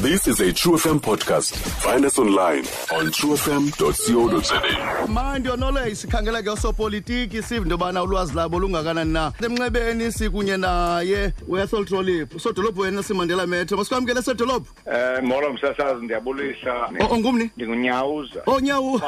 This is a True FM podcast. Find us online on truefm.co.za. mandi yonole sikhangela ke osopolitiki sive into yobana ulwazi labo lungakanani na? Emnxebeni sikunye naye uyasoltrolip sodolophu wena simandela metho masikwamkele sedolophu. Eh molo msasazi ndiyabulisa. O- ongumni ndingunyawuza. Onyawo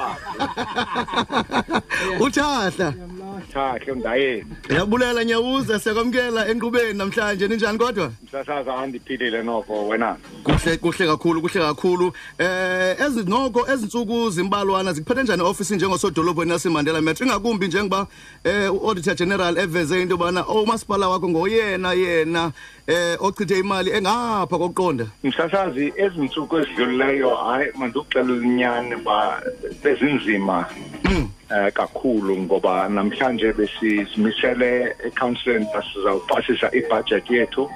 uthahla thahle ndayeni ndiyabulela nyawuza siyakwamkela enkqubeni namhlanje. Ninjani kodwa? Msasazi andiphilile noko wena. Kuhle kuhle kakhulu kuhle kakhulu. Eh ezi noko ezintsuku zimbalwana zikuphethe njani office njengosodolophu eNelson Mandela Metro? Ingakumbi njengoba eh uauditor general eveze into yobana umasipala wakho ngoyena yena eh ochithe imali engapha kokuqonda. Msasazi ezi ntsuku ezidlulileyo hayi mandikuxelela inyani uba bezinzima eh kakhulu ngoba namhlanje besizimisele ecouncileni sizawupasisa ibudget yethu.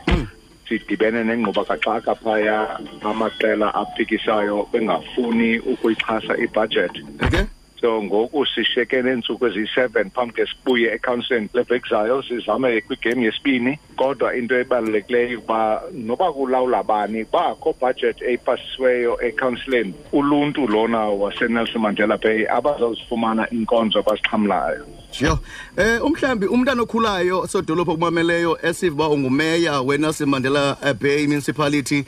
Sidibene nengquba kaxaka phaya amaqela aphikisayo bengafuni ukuyixhasa ibudget. Okay. So ngoku sishiyeke neentsuku eziyi-seven phambi ke sibuye ecouncileni lebhekzayo sizame kwigame yesibini kodwa into ebalulekileyo uba noba kulawula bani bakho budget eyipasisiweyo ecouncileni uluntu lona wasenelson mandela bay abazawuzifumana iinkonzo abazixhamlayo Sure. Eh umhlambi umntana okhulayo sodolophu okumameleyo esiva uba ungumeya weNelson Mandela Bay Municipality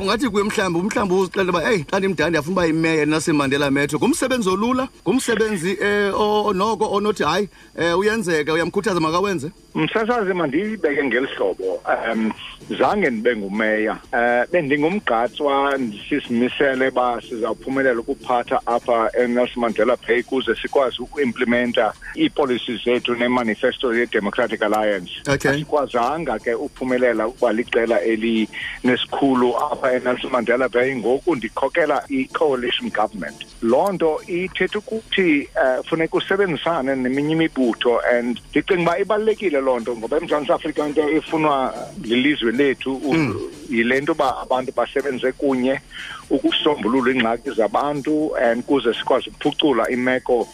ungathi kuye mhlambi umhlambi uzixelela uba hey xa ndimdala ndiyafuna uba yimeya eNelson Mandela Metro. Ngumsebenzi olula ngumsebenzi eh o- noko onothi hayi eh uyenzeka uyamkhuthaza makawenze. Msasazi mandiyibeke ngeli hlobo. Um zange ndibe ngumeya. Um bendingumgqatswa sisimisele uba sizawuphumelela ukuphatha apha enelson mandela bay kuze sikwazi ukuimplimenta iipolicies zethu nemanifesto ye-democratic alliance. Okay. asikwazanga ke uphumelela ukuba liqela elinesikhulu apha enelson mandela bay ngoku ndikhokela i-coalition government. Loo nto ithetha ukuthi um funeka usebenzisane neminye imibutho and ndicinga uba ibalulekile loo nto ngoba emzantsi afrika into efunwa lilizwe lethu u- yile nto uba abantu basebenze kunye ukusombulula iingxaki zabantu and kuze sikwazi ukuphucula imeko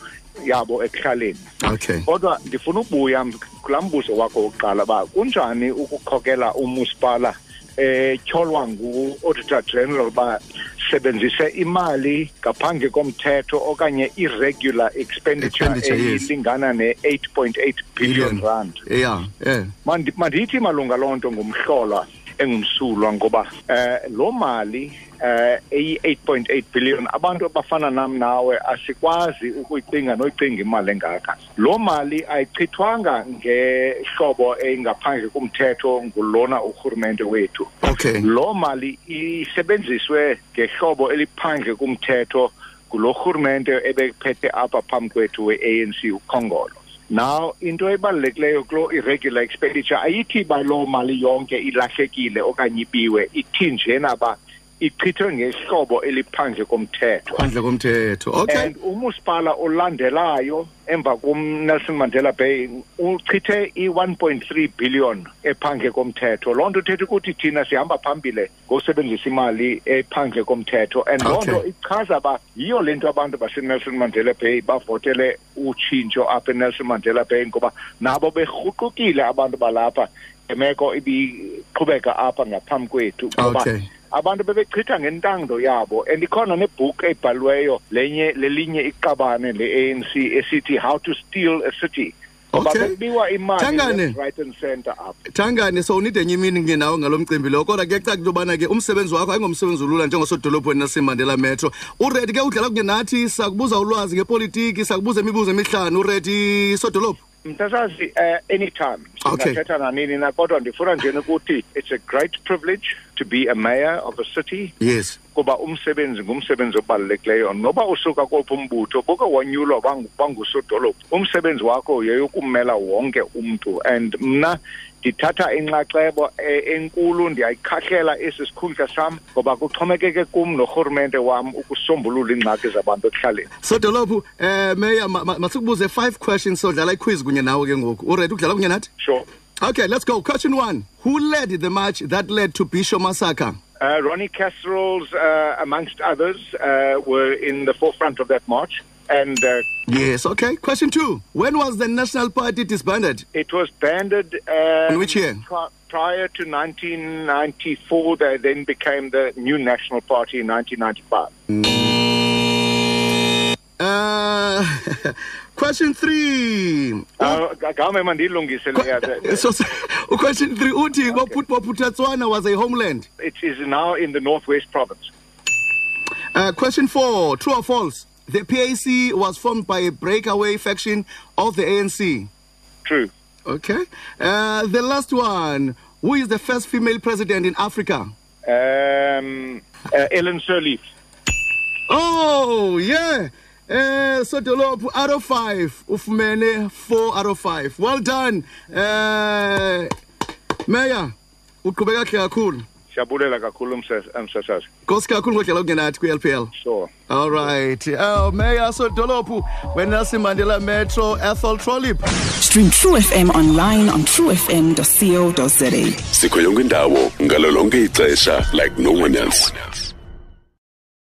yabo ekuhlaleni. Okay. Kodwa ndifuna ubuya m- kulaa mbuzo wakho wokuqala uba kunjani ukukhokela umasipala etyholwa ngu-auditor general uba sebenzise imali ngaphandle komthetho okanye irregular expenditure elingana ne-8 point 8 billion rand. Yeah yeah. Mandi- mandithi malunga loo nto ngumhlolwa engumsulwa ngoba eh loo mali eh eyi-8.8 billion. Abantu abafana nam nawe asikwazi ukuyicinga noyicinga imali engaka. Loo mali ayichithwanga ngehlobo engaphandle kumthetho ngulona urhurumente wethu. Okay. Loo mali isebenziswe ngehlobo eliphandle kumthetho ngulo rhurumente ebephethe apha phambi kwethu we-anc ukhongolo. Now into ebalulekileyo kulo irregular expenditure ayithi ba loo mali yonke ilahlekile okanye ibiwe ithi njena ba ichithwe ngehlobo eliphandle komthetho phandle komthetho okay and umasipala olandelayo emva kumnelson mandela bay uchithe i-1.3 billion ephandle komthetho loo nto ithetha ukuthi thina sihamba phambile ngosebenzisa imali ephandle komthetho and loo Okay. nto ichaza uba yiyo le nto abantu basenelson mandela bay bavotele utshintsho apha enelson mandela bay ngoba nabo berhuqukile abantu balapha ngemeko ibiqhubeka apha ngaphambi kwethu ngoba Okay. Abantu bebechitha ngentando yabo and ikhona nebook ebhaliweyo lenye lelinye iqabane le-ANC esithi how to steal a city Okay. Thangane. right and center up. Thangane so unide enye imini kunye nawe ngalo mcimbi lo kodwa kuyacaca into yobana ke umsebenzi wakho ayingomsebenzi olula njengosodolophu Mandela Metro uredi ke udlala kunye nathi sakubuza ulwazi ngepolitiki sakubuza imibuzo emihlanu uredi sodolophu mntasazi uh, anytime Okay. singathetha nanini na kodwa ndifuna nje ukuthi it's a great privilege to be a mayor of a city. Yes. Kuba umsebenzi ngumsebenzi obalulekileyo. Noba usuka kophi umbutho boke wanyulwa bangu- bangusodolophu umsebenzi wakho yeyokumela wonke umntu. And mna ndithatha inxaxheba e- enkulu ndiyayikhahlela esi sikhundla sam ngoba kuxhomekeke kum norhurumente wam ukusombulula iingxaki zabantu ekuhlaleni. Sodolophu eh meya ma- ma- masikubuze five questions sodlala iquiz kunye nawe ke ngoku. Uredi ukudlala kunye nathi? Sure okay let's go question one who led the march that led to bisho massacre Uh, Ronnie Casserols, uh, amongst others, uh, were in the forefront of that march. and uh, Yes, okay. Question two. When was the National Party disbanded? it was banded. Uh, In which year? pri- prior to 1994, they then became the new National Party in 1995. Uh, question three. Uh, Gaume mandilungise leya. So, so question three. Uti Waput Waputatswana was a homeland. It is now in the Northwest Province. Uh, question four. True or false? The PAC was formed by a breakaway faction of the ANC. True. Okay. Uh, the last one. Who is the first female president in Africa? Um, uh, Ellen Sirleaf. Oh, yeah. Uh, so Dolopo, out of five. Ufumene, four out of five. Well done. Uh, Mayor, uqhubeka kahle kakhulu. Siyabulela kakhulu msas- msasazi. Nkosi kakhulu ngodlela ukungenathi kwi-LPL. Sure. All right. Uh, Mayor Sodolopu, Nelson Mandela Metro Ethel Trollip. Stream True FM online on truefm.co.za. sikho yonke indawo ngalo lonke ixesha like no one else